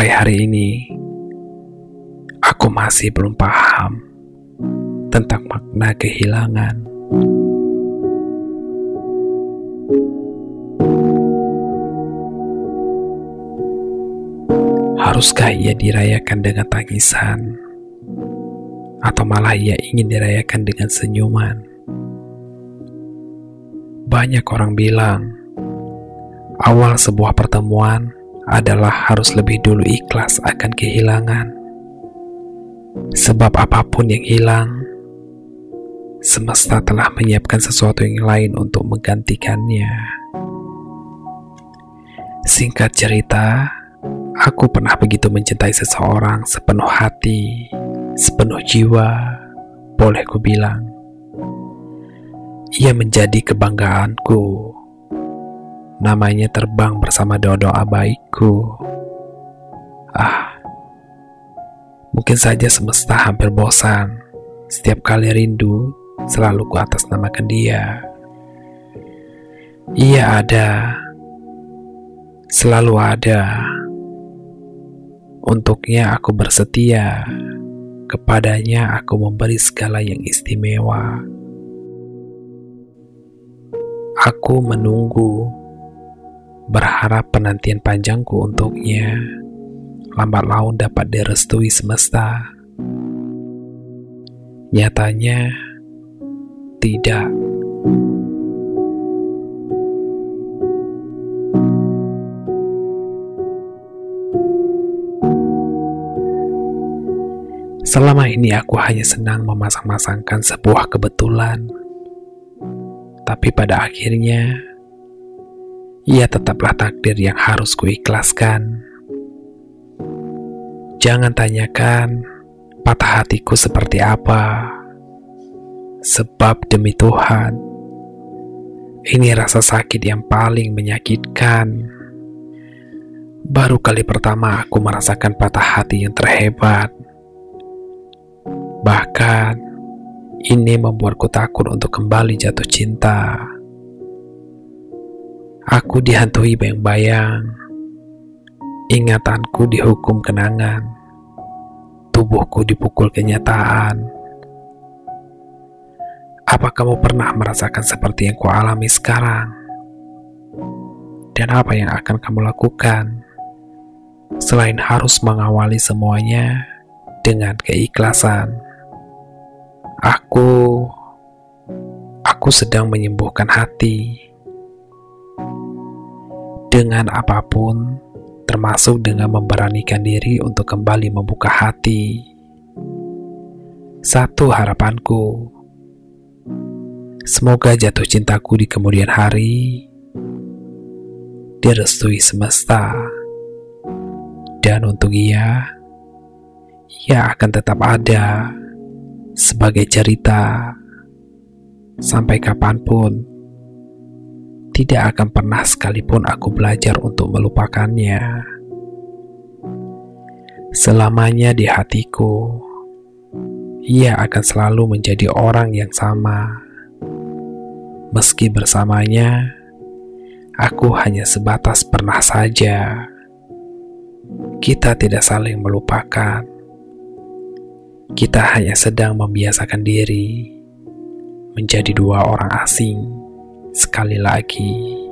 Sampai hari ini, aku masih belum paham tentang makna kehilangan. Haruskah ia dirayakan dengan tangisan, atau malah ia ingin dirayakan dengan senyuman? Banyak orang bilang, awal sebuah pertemuan adalah harus lebih dulu ikhlas akan kehilangan. Sebab apa pun yang hilang, semesta telah menyiapkan sesuatu yang lain untuk menggantikannya. Singkat cerita, aku pernah begitu mencintai seseorang sepenuh hati, sepenuh jiwa, boleh ku bilang. Ia menjadi kebanggaanku namanya terbang bersama doa-doa baikku. Ah, mungkin saja semesta hampir bosan. Setiap kali rindu, selalu ku atas namakan dia. Ia ada, selalu ada. Untuknya aku bersetia, kepadanya aku memberi segala yang istimewa. Aku menunggu berharap penantian panjangku untuknya lambat laun dapat direstui semesta. Nyatanya, tidak. Selama ini aku hanya senang memasang-masangkan sebuah kebetulan. Tapi pada akhirnya, ia tetaplah takdir yang harus kuikhlaskan. Jangan tanyakan patah hatiku seperti apa, sebab demi Tuhan, ini rasa sakit yang paling menyakitkan. Baru kali pertama aku merasakan patah hati yang terhebat. Bahkan, ini membuatku takut untuk kembali jatuh cinta. Aku dihantui bayang-bayang. Ingatanku dihukum kenangan. Tubuhku dipukul kenyataan. Apa kamu pernah merasakan seperti yang kualami sekarang? Dan apa yang akan kamu lakukan selain harus mengawali semuanya dengan keikhlasan? Aku aku sedang menyembuhkan hati dengan apa pun, termasuk dengan memberanikan diri untuk kembali membuka hati. Satu harapanku, semoga jatuh cintaku di kemudian hari direstui semesta, dan untuk ia, ia akan tetap ada sebagai cerita sampai kapan pun tidak akan pernah sekalipun aku belajar untuk melupakannya. Selamanya di hatiku, ia akan selalu menjadi orang yang sama. Meski bersamanya, aku hanya sebatas pernah saja. Kita tidak saling melupakan. Kita hanya sedang membiasakan diri menjadi dua orang asing sekali lagi.